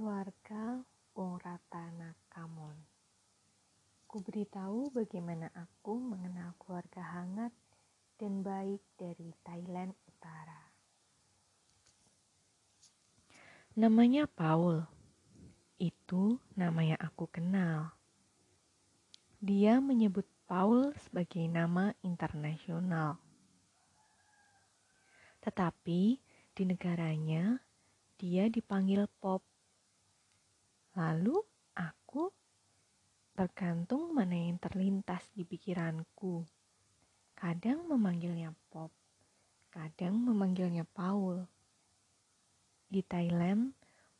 Keluarga Wong Kamon Ku beritahu bagaimana aku mengenal keluarga hangat dan baik dari Thailand Utara. Namanya Paul. Itu nama yang aku kenal. Dia menyebut Paul sebagai nama internasional. Tetapi di negaranya dia dipanggil Pop. Lalu aku tergantung mana yang terlintas di pikiranku. Kadang memanggilnya Pop, kadang memanggilnya Paul. Di Thailand,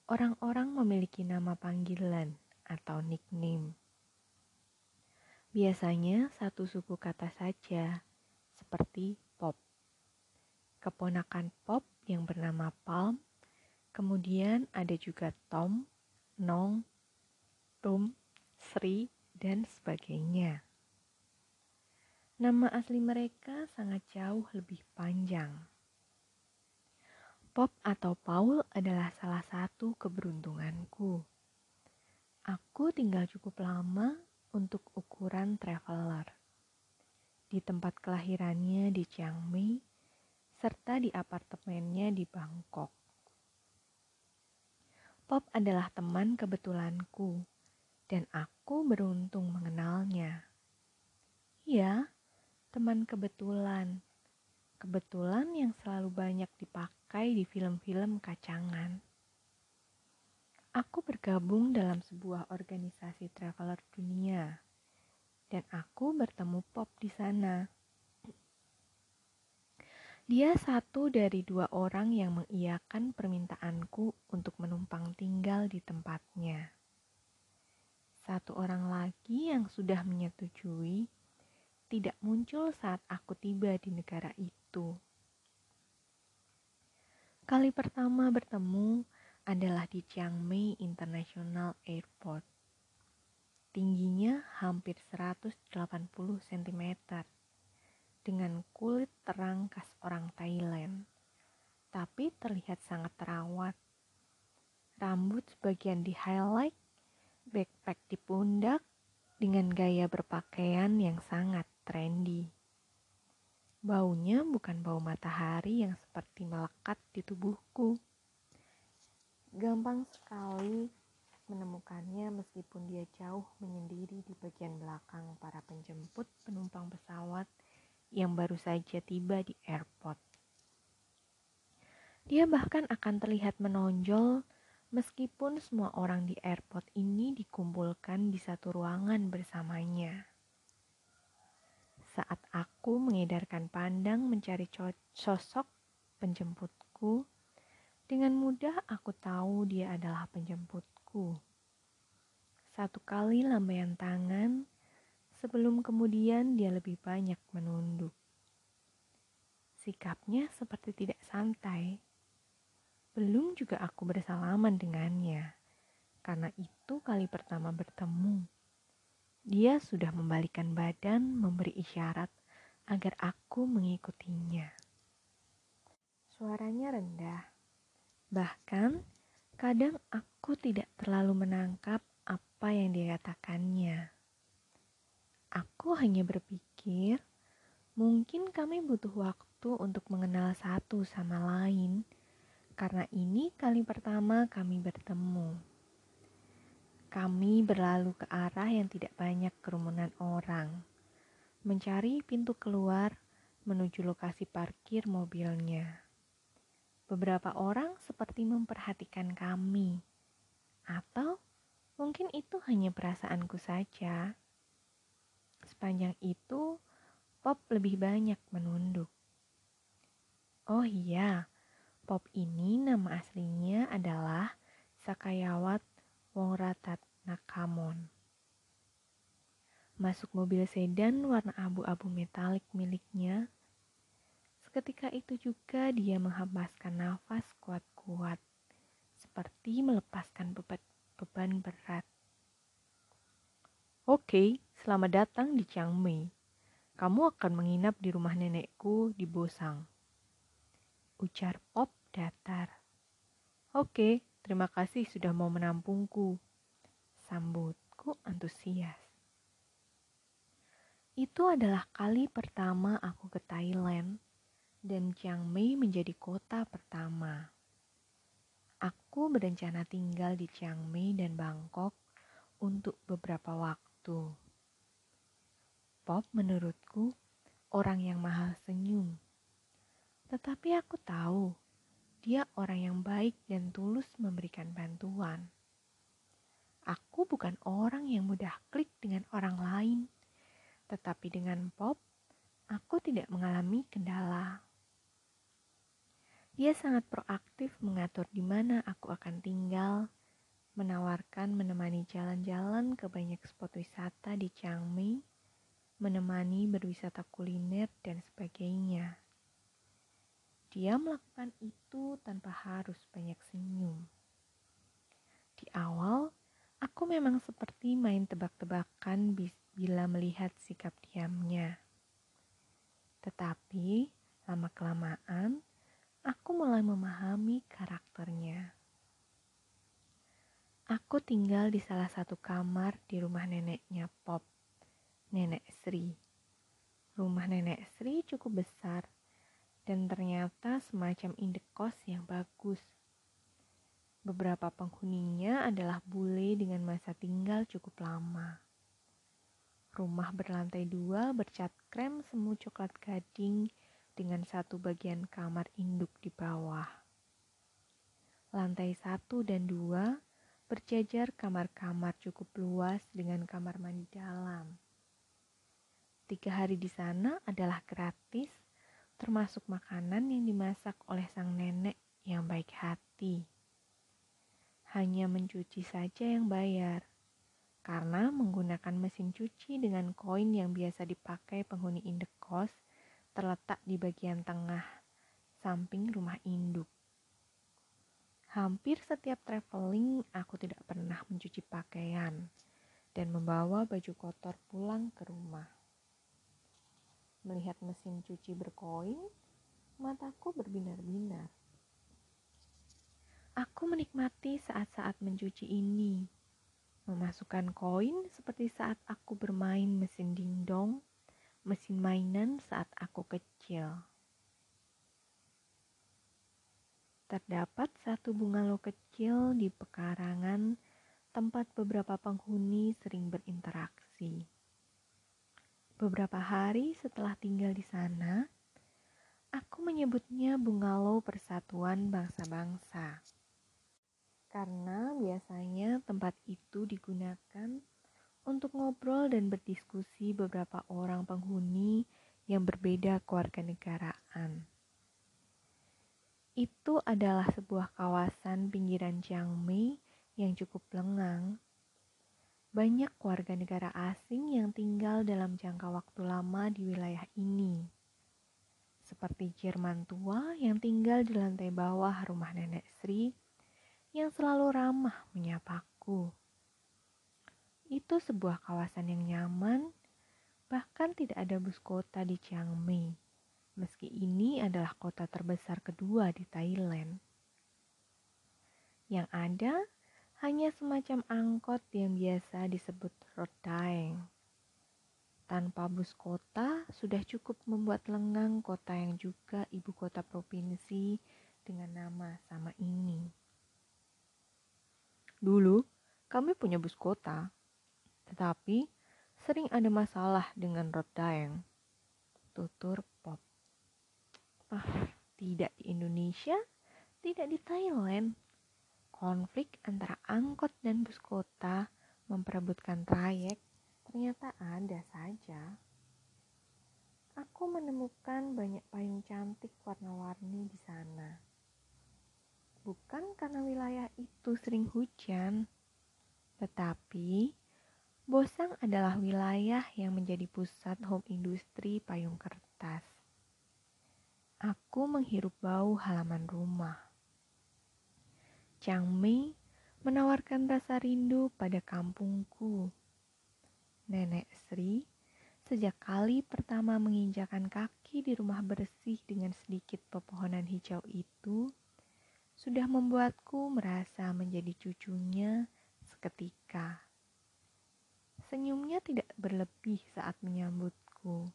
orang-orang memiliki nama panggilan atau nickname. Biasanya satu suku kata saja, seperti Pop. Keponakan Pop yang bernama Palm Kemudian ada juga Tom, Nong, Tum, Sri, dan sebagainya. Nama asli mereka sangat jauh lebih panjang. Pop atau Paul adalah salah satu keberuntunganku. Aku tinggal cukup lama untuk ukuran traveler. Di tempat kelahirannya di Chiang Mai, serta di apartemennya di Bangkok. Pop adalah teman kebetulanku, dan aku beruntung mengenalnya. Ya, teman kebetulan. Kebetulan yang selalu banyak dipakai di film-film kacangan. Aku bergabung dalam sebuah organisasi traveler dunia, dan aku bertemu Pop di sana. Dia satu dari dua orang yang mengiyakan permintaanku untuk menumpang tinggal di tempatnya. Satu orang lagi yang sudah menyetujui tidak muncul saat aku tiba di negara itu. Kali pertama bertemu adalah di Chiang Mai International Airport. Tingginya hampir 180 cm dengan kulit terang khas orang Thailand, tapi terlihat sangat terawat. Rambut sebagian di highlight, backpack di pundak, dengan gaya berpakaian yang sangat trendy. Baunya bukan bau matahari yang seperti melekat di tubuhku. Gampang sekali menemukannya meskipun dia jauh menyendiri di bagian belakang para penjemput penumpang pesawat yang baru saja tiba di airport. Dia bahkan akan terlihat menonjol meskipun semua orang di airport ini dikumpulkan di satu ruangan bersamanya. Saat aku mengedarkan pandang mencari sosok penjemputku, dengan mudah aku tahu dia adalah penjemputku. Satu kali lambaian tangan, sebelum kemudian dia lebih banyak menunduk. Sikapnya seperti tidak santai. Belum juga aku bersalaman dengannya, karena itu kali pertama bertemu. Dia sudah membalikan badan memberi isyarat agar aku mengikutinya. Suaranya rendah, bahkan kadang aku tidak terlalu menangkap apa yang dikatakannya. Aku hanya berpikir, mungkin kami butuh waktu untuk mengenal satu sama lain, karena ini kali pertama kami bertemu. Kami berlalu ke arah yang tidak banyak kerumunan orang, mencari pintu keluar menuju lokasi parkir mobilnya. Beberapa orang seperti memperhatikan kami, atau mungkin itu hanya perasaanku saja. Sepanjang itu, Pop lebih banyak menunduk. Oh iya, Pop ini nama aslinya adalah Sakayawat Wongratat Nakamon. Masuk mobil sedan warna abu-abu metalik miliknya. Seketika itu juga dia menghempaskan nafas kuat-kuat, seperti melepaskan beban berat. Oke, selamat datang di Chiang Mai. Kamu akan menginap di rumah nenekku di Bosang. Ujar Pop datar. Oke, terima kasih sudah mau menampungku. Sambutku antusias. Itu adalah kali pertama aku ke Thailand dan Chiang Mai menjadi kota pertama. Aku berencana tinggal di Chiang Mai dan Bangkok untuk beberapa waktu. Pop menurutku orang yang mahal senyum. Tetapi aku tahu dia orang yang baik dan tulus memberikan bantuan. Aku bukan orang yang mudah klik dengan orang lain, tetapi dengan Pop, aku tidak mengalami kendala. Dia sangat proaktif mengatur di mana aku akan tinggal, menawarkan menemani jalan-jalan ke banyak spot wisata di Chiang Mai, menemani berwisata kuliner, dan sebagainya. Dia melakukan itu tanpa harus banyak senyum. Di awal, aku memang seperti main tebak-tebakan bila melihat sikap diamnya. Tetapi, lama-kelamaan, aku mulai memahami karakternya. Aku tinggal di salah satu kamar di rumah neneknya Pop Nenek Sri. Rumah Nenek Sri cukup besar dan ternyata semacam indekos yang bagus. Beberapa penghuninya adalah bule dengan masa tinggal cukup lama. Rumah berlantai dua bercat krem semu coklat gading dengan satu bagian kamar induk di bawah. Lantai satu dan dua berjajar kamar-kamar cukup luas dengan kamar mandi dalam. Tiga hari di sana adalah gratis, termasuk makanan yang dimasak oleh sang nenek yang baik hati. Hanya mencuci saja yang bayar, karena menggunakan mesin cuci dengan koin yang biasa dipakai penghuni indekos terletak di bagian tengah, samping rumah induk. Hampir setiap traveling, aku tidak pernah mencuci pakaian dan membawa baju kotor pulang ke rumah. Melihat mesin cuci berkoin, mataku berbinar-binar. Aku menikmati saat-saat mencuci ini. Memasukkan koin seperti saat aku bermain mesin dingdong, mesin mainan saat aku kecil. Terdapat satu bungalow kecil di pekarangan tempat beberapa penghuni sering berinteraksi. Beberapa hari setelah tinggal di sana, aku menyebutnya Bungalow Persatuan Bangsa-Bangsa. Karena biasanya tempat itu digunakan untuk ngobrol dan berdiskusi beberapa orang penghuni yang berbeda kewarganegaraan. Itu adalah sebuah kawasan pinggiran Chiang Mai yang cukup lengang banyak warga negara asing yang tinggal dalam jangka waktu lama di wilayah ini. Seperti Jerman tua yang tinggal di lantai bawah rumah nenek Sri yang selalu ramah menyapaku. Itu sebuah kawasan yang nyaman, bahkan tidak ada bus kota di Chiang Mai, meski ini adalah kota terbesar kedua di Thailand. Yang ada hanya semacam angkot yang biasa disebut road daeng. Tanpa bus kota, sudah cukup membuat lengang kota yang juga ibu kota provinsi dengan nama sama ini. Dulu, kami punya bus kota, tetapi sering ada masalah dengan road daeng. Tutur tidak di Indonesia, tidak di Thailand konflik antara angkot dan bus kota memperebutkan trayek ternyata ada saja. Aku menemukan banyak payung cantik warna-warni di sana. Bukan karena wilayah itu sering hujan, tetapi Bosang adalah wilayah yang menjadi pusat home industri payung kertas. Aku menghirup bau halaman rumah Chang Mei menawarkan rasa rindu pada kampungku. Nenek Sri sejak kali pertama menginjakan kaki di rumah bersih dengan sedikit pepohonan hijau itu, sudah membuatku merasa menjadi cucunya seketika. Senyumnya tidak berlebih saat menyambutku,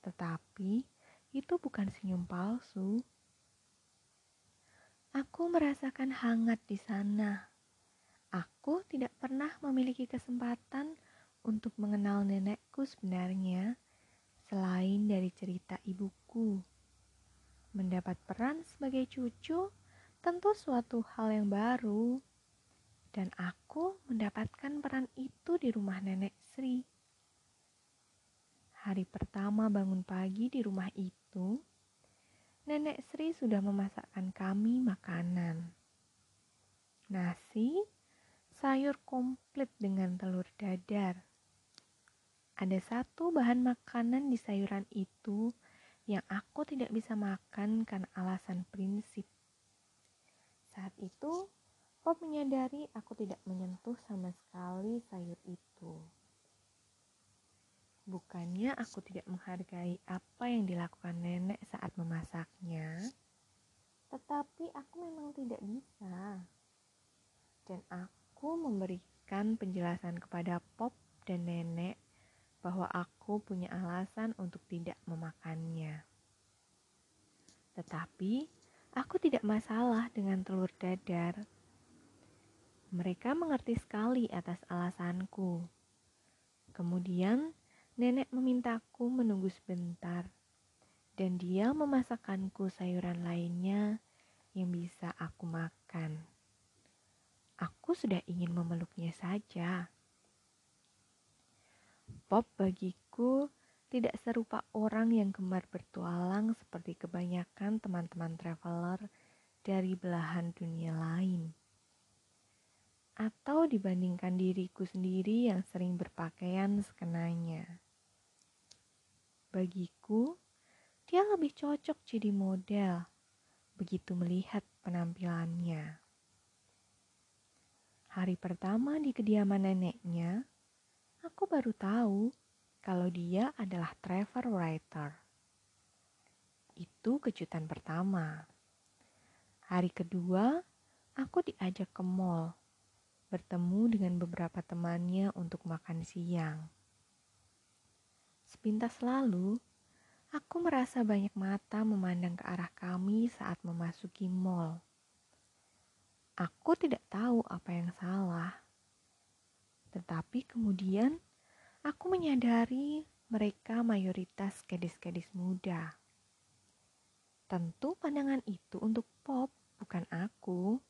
tetapi itu bukan senyum palsu. Aku merasakan hangat di sana. Aku tidak pernah memiliki kesempatan untuk mengenal nenekku sebenarnya selain dari cerita ibuku. Mendapat peran sebagai cucu tentu suatu hal yang baru, dan aku mendapatkan peran itu di rumah nenek Sri. Hari pertama bangun pagi di rumah itu, nenek Sri sudah memasakkan kami makanan. Nasi, sayur komplit dengan telur dadar. Ada satu bahan makanan di sayuran itu yang aku tidak bisa makan karena alasan prinsip. Saat itu, Pop menyadari aku tidak menyentuh sama sekali sayur itu. Bukannya aku tidak menghargai apa yang dilakukan nenek saat memasaknya, tetapi aku memang tidak bisa. Dan aku memberikan penjelasan kepada Pop dan nenek bahwa aku punya alasan untuk tidak memakannya. Tetapi aku tidak masalah dengan telur dadar. Mereka mengerti sekali atas alasanku. Kemudian nenek memintaku menunggu sebentar, dan dia memasakkanku sayuran lainnya yang bisa aku makan. Aku sudah ingin memeluknya saja. Pop bagiku tidak serupa orang yang gemar bertualang seperti kebanyakan teman-teman traveler dari belahan dunia lain. Atau dibandingkan diriku sendiri yang sering berpakaian sekenanya. Bagiku, dia lebih cocok jadi model begitu melihat penampilannya. Hari pertama di kediaman neneknya, aku baru tahu kalau dia adalah travel writer. Itu kejutan pertama. Hari kedua, aku diajak ke mall, bertemu dengan beberapa temannya untuk makan siang. Sepintas lalu, aku merasa banyak mata memandang ke arah kami saat memasuki mall. Aku tidak tahu apa yang salah tetapi kemudian aku menyadari mereka mayoritas gadis-gadis muda. Tentu pandangan itu untuk pop, bukan aku.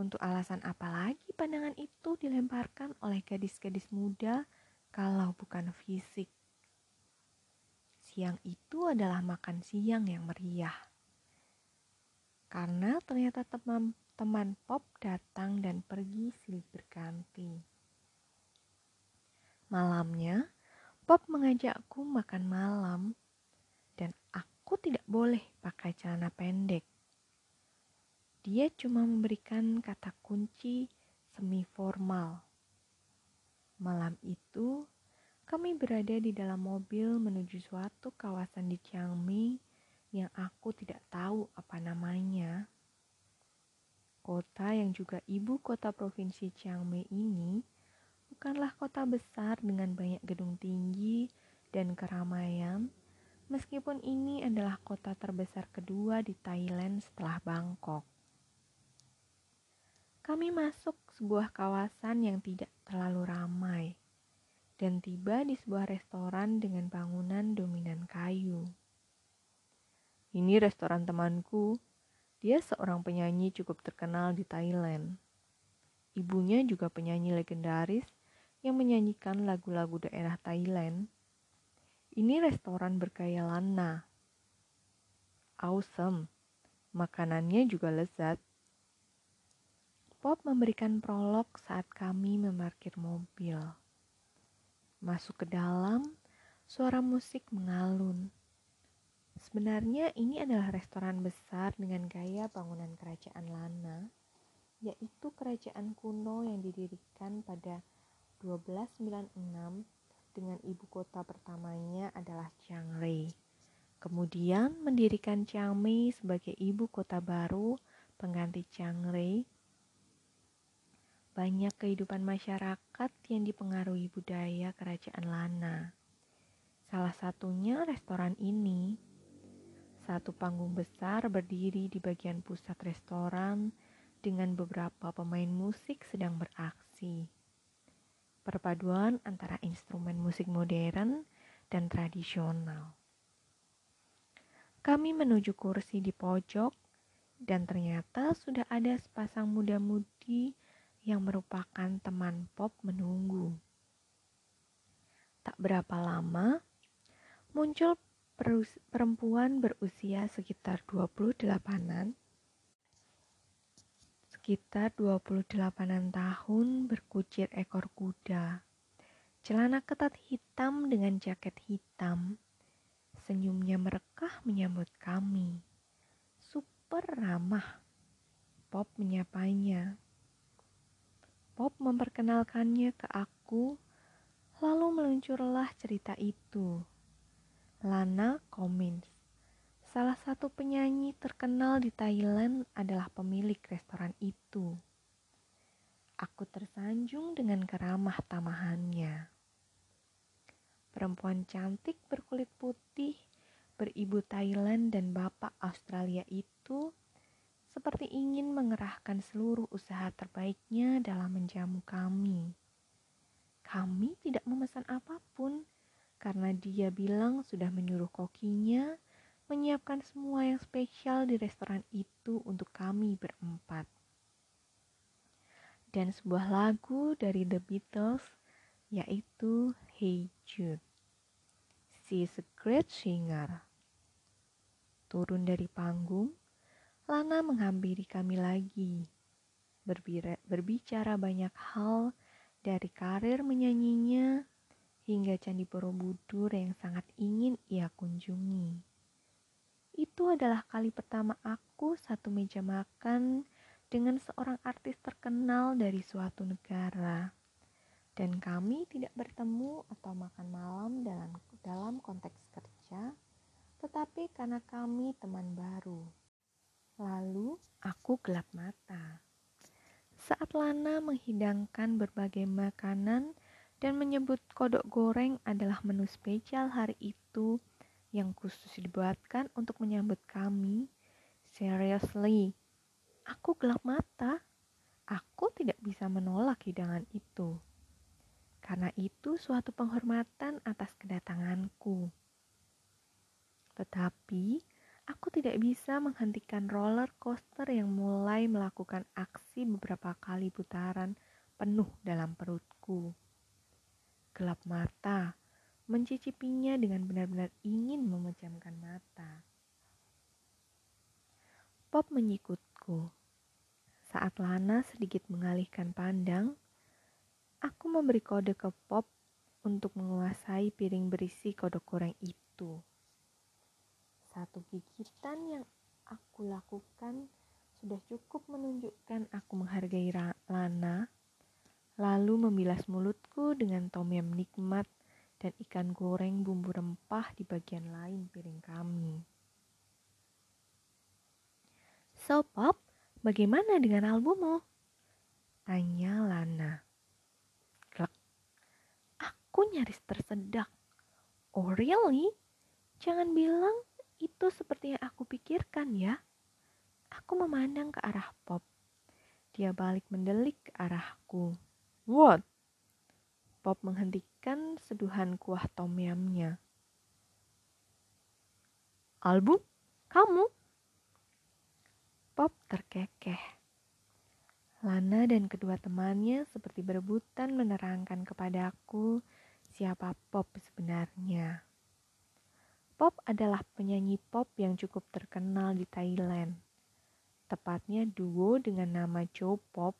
Untuk alasan apa lagi pandangan itu dilemparkan oleh gadis-gadis muda kalau bukan fisik? Siang itu adalah makan siang yang meriah. Karena ternyata teman teman Pop datang dan pergi silih berganti. Malamnya, Pop mengajakku makan malam dan aku tidak boleh pakai celana pendek. Dia cuma memberikan kata kunci semi formal. Malam itu, kami berada di dalam mobil menuju suatu kawasan di Chiang Mai yang aku tidak tahu apa namanya. Kota yang juga ibu kota provinsi Chiang Mai ini bukanlah kota besar dengan banyak gedung tinggi dan keramaian, meskipun ini adalah kota terbesar kedua di Thailand setelah Bangkok. Kami masuk sebuah kawasan yang tidak terlalu ramai dan tiba di sebuah restoran dengan bangunan dominan kayu. Ini restoran temanku, dia seorang penyanyi cukup terkenal di Thailand. Ibunya juga penyanyi legendaris yang menyanyikan lagu-lagu daerah Thailand. Ini restoran bergaya lana. Awesome. Makanannya juga lezat. Pop memberikan prolog saat kami memarkir mobil. Masuk ke dalam, suara musik mengalun. Sebenarnya ini adalah restoran besar dengan gaya bangunan kerajaan Lana, yaitu kerajaan kuno yang didirikan pada 1296 dengan ibu kota pertamanya adalah Chiang Rai. Kemudian mendirikan Chiang Mai sebagai ibu kota baru pengganti Chiang Rai. Banyak kehidupan masyarakat yang dipengaruhi budaya kerajaan Lana. Salah satunya restoran ini. Satu panggung besar berdiri di bagian pusat restoran dengan beberapa pemain musik sedang beraksi. Perpaduan antara instrumen musik modern dan tradisional. Kami menuju kursi di pojok dan ternyata sudah ada sepasang muda-mudi yang merupakan teman pop menunggu. Tak berapa lama, muncul perempuan berusia sekitar 28-an sekitar 28-an tahun berkucir ekor kuda. Celana ketat hitam dengan jaket hitam Senyumnya merekah menyambut kami. Super ramah. Pop menyapanya. Pop memperkenalkannya ke aku, lalu meluncurlah cerita itu. Lana Cummins, salah satu penyanyi terkenal di Thailand adalah pemilik restoran itu. Aku tersanjung dengan keramah tamahannya. Perempuan cantik berkulit putih, beribu Thailand dan bapak Australia itu seperti ingin mengerahkan seluruh usaha terbaiknya dalam menjamu kami. Kami tidak memesan apa pun karena dia bilang sudah menyuruh kokinya menyiapkan semua yang spesial di restoran itu untuk kami berempat. Dan sebuah lagu dari The Beatles yaitu Hey Jude. She is a great singer. Turun dari panggung, Lana menghampiri kami lagi. berbicara banyak hal dari karir menyanyinya hingga Candi Borobudur yang sangat ingin ia kunjungi. Itu adalah kali pertama aku satu meja makan dengan seorang artis terkenal dari suatu negara dan kami tidak bertemu atau makan malam dalam dalam konteks kerja, tetapi karena kami teman baru. Lalu aku gelap mata. Saat Lana menghidangkan berbagai makanan dan menyebut kodok goreng adalah menu spesial hari itu yang khusus dibuatkan untuk menyambut kami, seriously, aku gelap mata. Aku tidak bisa menolak hidangan itu karena itu suatu penghormatan atas kedatanganku. Tetapi, aku tidak bisa menghentikan roller coaster yang mulai melakukan aksi beberapa kali putaran penuh dalam perutku. Gelap mata, mencicipinya dengan benar-benar ingin memejamkan mata. Pop menyikutku. Saat Lana sedikit mengalihkan pandang, Aku memberi kode ke Pop untuk menguasai piring berisi kodok goreng itu. Satu gigitan yang aku lakukan sudah cukup menunjukkan aku menghargai Lana, lalu membilas mulutku dengan tom yum nikmat dan ikan goreng bumbu rempah di bagian lain piring kami. So, Pop, bagaimana dengan albummu? Tanya Lana. Aku nyaris tersedak. Oh really? Jangan bilang itu seperti yang aku pikirkan ya. Aku memandang ke arah Pop. Dia balik mendelik ke arahku. What? Pop menghentikan seduhan kuah tom yumnya. Album? Kamu? Pop terkekeh. Lana dan kedua temannya seperti berebutan menerangkan kepadaku siapa Pop sebenarnya. Pop adalah penyanyi pop yang cukup terkenal di Thailand. Tepatnya duo dengan nama Joe Pop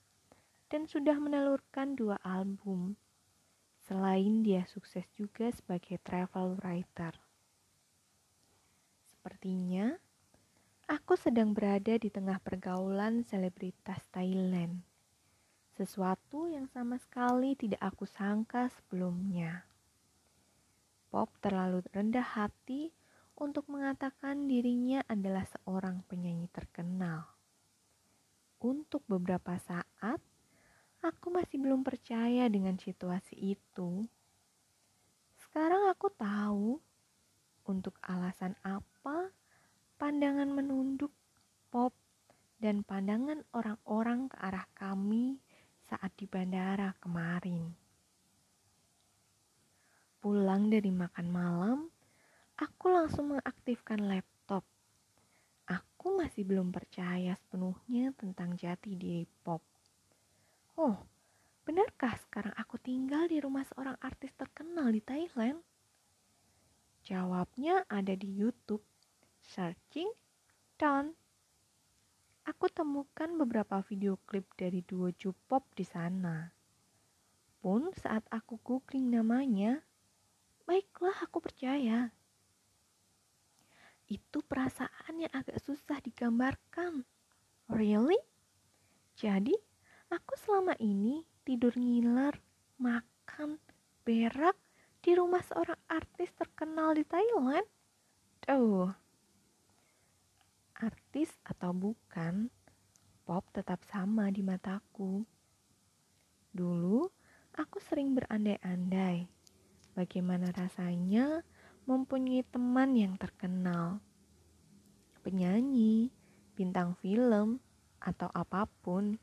dan sudah menelurkan dua album. Selain dia sukses juga sebagai travel writer. Sepertinya aku sedang berada di tengah pergaulan selebritas Thailand sesuatu yang sama sekali tidak aku sangka sebelumnya. Pop terlalu rendah hati untuk mengatakan dirinya adalah seorang penyanyi terkenal. Untuk beberapa saat, aku masih belum percaya dengan situasi itu. Sekarang aku tahu untuk alasan apa pandangan menunduk pop dan pandangan orang-orang ke arah kami saat di bandara kemarin. Pulang dari makan malam, aku langsung mengaktifkan laptop. Aku masih belum percaya sepenuhnya tentang jati diri pop. Oh, benarkah sekarang aku tinggal di rumah seorang artis terkenal di Thailand? Jawabnya ada di YouTube. Searching done. Aku temukan beberapa video klip dari duo J-pop di sana. Pun saat aku googling namanya, baiklah aku percaya. Itu perasaan yang agak susah digambarkan. Really? Jadi, aku selama ini tidur ngiler, makan, berak di rumah seorang artis terkenal di Thailand. Tuh, artis atau bukan, pop tetap sama di mataku. Dulu, aku sering berandai-andai bagaimana rasanya mempunyai teman yang terkenal, penyanyi, bintang film, atau apa pun.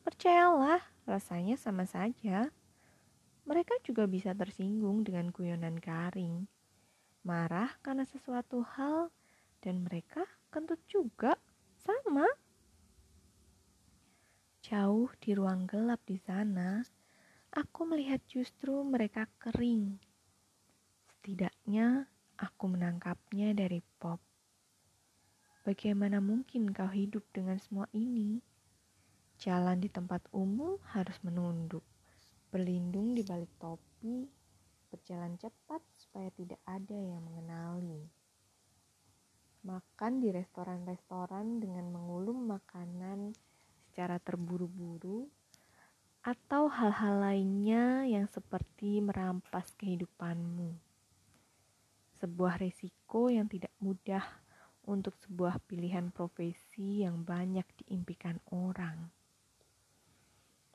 Percayalah, rasanya sama saja. Mereka juga bisa tersinggung dengan guyonan garing, marah karena sesuatu hal dan mereka kentut juga sama. Jauh di ruang gelap di sana, aku melihat justru mereka kering. Setidaknya aku menangkapnya dari pop. Bagaimana mungkin kau hidup dengan semua ini? Jalan di tempat umum harus menunduk, berlindung di balik topi, berjalan cepat supaya tidak ada yang mengenali makan di restoran-restoran dengan mengulum makanan secara terburu-buru atau hal-hal lainnya yang seperti merampas kehidupanmu. Sebuah risiko yang tidak mudah untuk sebuah pilihan profesi yang banyak diimpikan orang.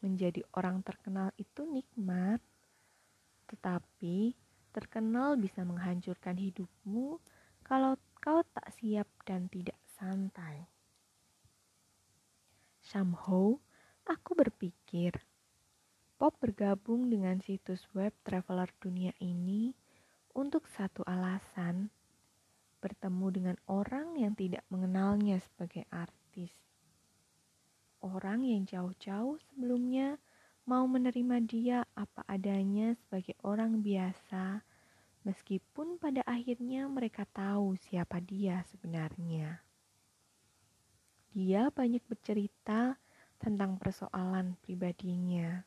Menjadi orang terkenal itu nikmat, tetapi terkenal bisa menghancurkan hidupmu kalau kau tak siap dan tidak santai. Somehow, aku berpikir, Pop bergabung dengan situs web traveler dunia ini untuk satu alasan, bertemu dengan orang yang tidak mengenalnya sebagai artis. Orang yang jauh-jauh sebelumnya mau menerima dia apa adanya sebagai orang biasa meskipun pada akhirnya mereka tahu siapa dia sebenarnya. Dia banyak bercerita tentang persoalan pribadinya,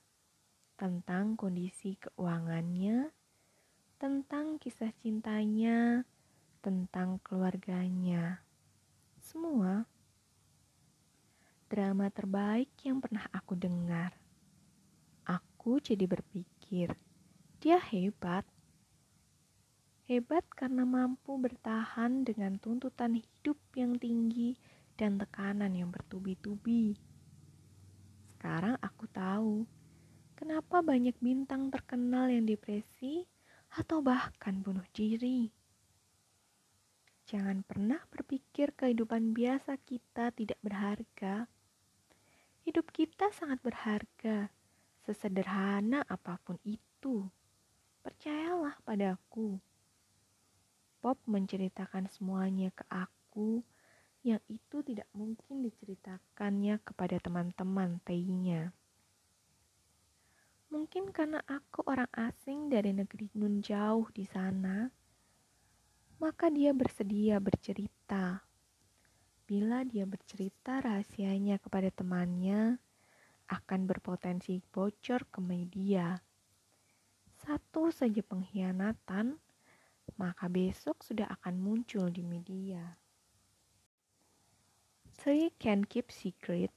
tentang kondisi keuangannya, tentang kisah cintanya, tentang keluarganya. Semua drama terbaik yang pernah aku dengar. Aku jadi berpikir, dia hebat Hebat karena mampu bertahan dengan tuntutan hidup yang tinggi dan tekanan yang bertubi-tubi. Sekarang aku tahu kenapa banyak bintang terkenal yang depresi atau bahkan bunuh diri. Jangan pernah berpikir kehidupan biasa kita tidak berharga. Hidup kita sangat berharga, sesederhana apa pun itu. Percayalah padaku. Pop menceritakan semuanya ke aku yang itu tidak mungkin diceritakannya kepada teman-teman teinya. Mungkin karena aku orang asing dari negeri nun jauh di sana, maka dia bersedia bercerita. Bila dia bercerita rahasianya kepada temannya, akan berpotensi bocor ke media. Satu saja pengkhianatan maka besok sudah akan muncul di media. Three can keep secret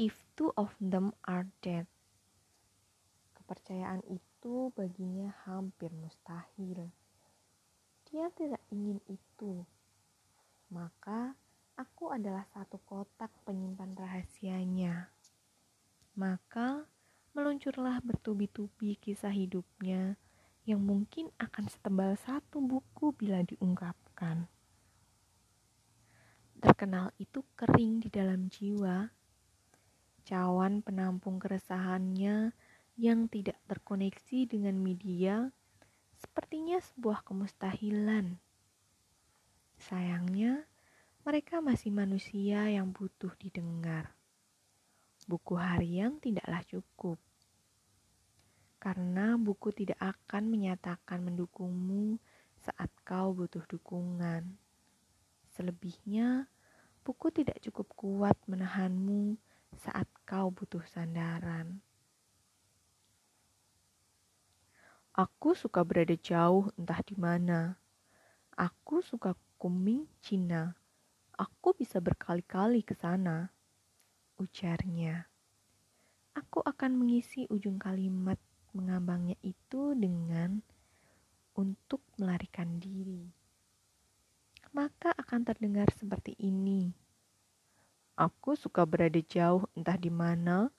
if two of them are dead. Kepercayaan itu baginya hampir mustahil. Dia tidak ingin itu. Maka aku adalah satu kotak penyimpan rahasianya. Maka meluncurlah bertubi-tubi kisah hidupnya yang mungkin akan setebal satu buku bila diungkapkan. Terkenal itu kering di dalam jiwa. Cawan penampung keresahannya yang tidak terkoneksi dengan media sepertinya sebuah kemustahilan. Sayangnya, mereka masih manusia yang butuh didengar. Buku harian tidaklah cukup. Karena buku tidak akan menyatakan mendukungmu saat kau butuh dukungan. Selebihnya, buku tidak cukup kuat menahanmu saat kau butuh sandaran. Aku suka berada jauh entah di mana. Aku suka kuming Cina. Aku bisa berkali-kali ke sana. Ujarnya. Aku akan mengisi ujung kalimat mengambangnya itu dengan untuk melarikan diri. Maka akan terdengar seperti ini. Aku suka berada jauh entah di mana.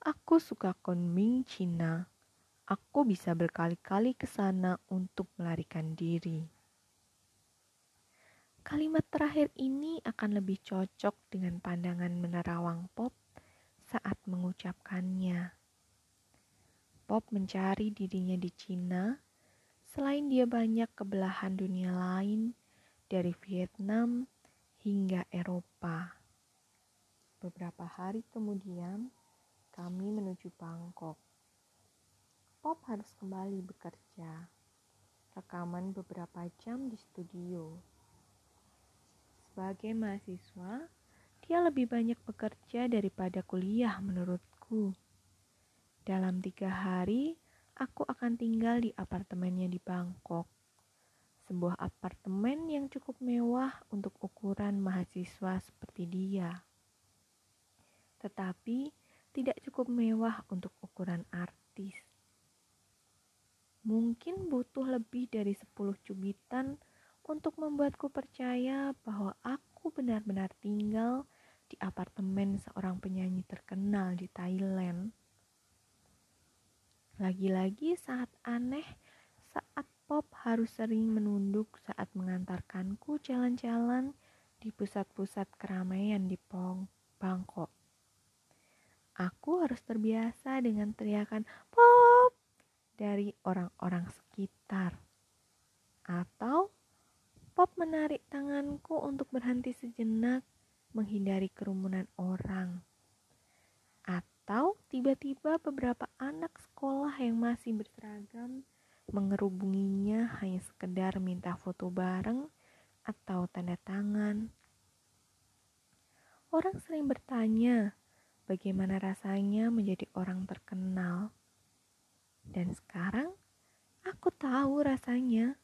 Aku suka Kunming Cina aku bisa berkali-kali ke sana untuk melarikan diri. Kalimat terakhir ini akan lebih cocok dengan pandangan menerawang Pop saat mengucapkannya. Pop mencari dirinya di Cina, selain dia banyak kebelahan dunia lain dari Vietnam hingga Eropa. Beberapa hari kemudian, kami menuju Bangkok. Pop harus kembali bekerja. Rekaman beberapa jam di studio. Sebagai mahasiswa, dia lebih banyak bekerja daripada kuliah menurutku. Dalam tiga hari, aku akan tinggal di apartemennya di Bangkok. Sebuah apartemen yang cukup mewah untuk ukuran mahasiswa seperti dia. Tetapi tidak cukup mewah untuk ukuran artis. Mungkin butuh lebih dari 10 cubitan untuk membuatku percaya bahwa aku benar-benar tinggal di apartemen seorang penyanyi terkenal di Thailand. Lagi-lagi saat aneh, saat pop harus sering menunduk saat mengantarkanku jalan-jalan di pusat-pusat keramaian di Pong, Bangkok. Aku harus terbiasa dengan teriakan pop dari orang-orang sekitar. Atau Pop menarik tanganku untuk berhenti sejenak menghindari kerumunan orang. Atau tiba-tiba beberapa anak sekolah yang masih berseragam mengerubunginya hanya sekedar minta foto bareng atau tanda tangan. Orang sering bertanya, bagaimana rasanya menjadi orang terkenal. Dan sekarang aku tahu rasanya.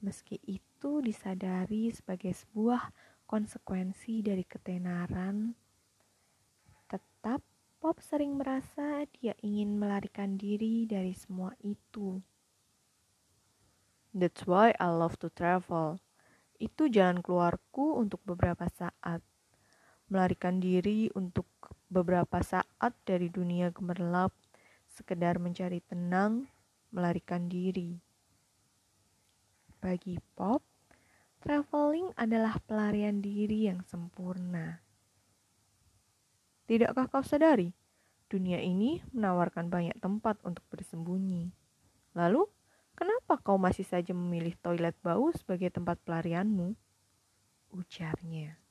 Meski itu disadari sebagai sebuah konsekuensi dari ketenaran, tetap Pop sering merasa dia ingin melarikan diri dari semua itu. That's why I love to travel. Itu jalan keluarku untuk beberapa saat. Melarikan diri untuk beberapa saat dari dunia gemerlap sekedar mencari tenang, melarikan diri. Bagi Pop, traveling adalah pelarian diri yang sempurna. Tidakkah kau sadari, dunia ini menawarkan banyak tempat untuk bersembunyi. Lalu, kenapa kau masih saja memilih toilet bau sebagai tempat pelarianmu? Ujarnya.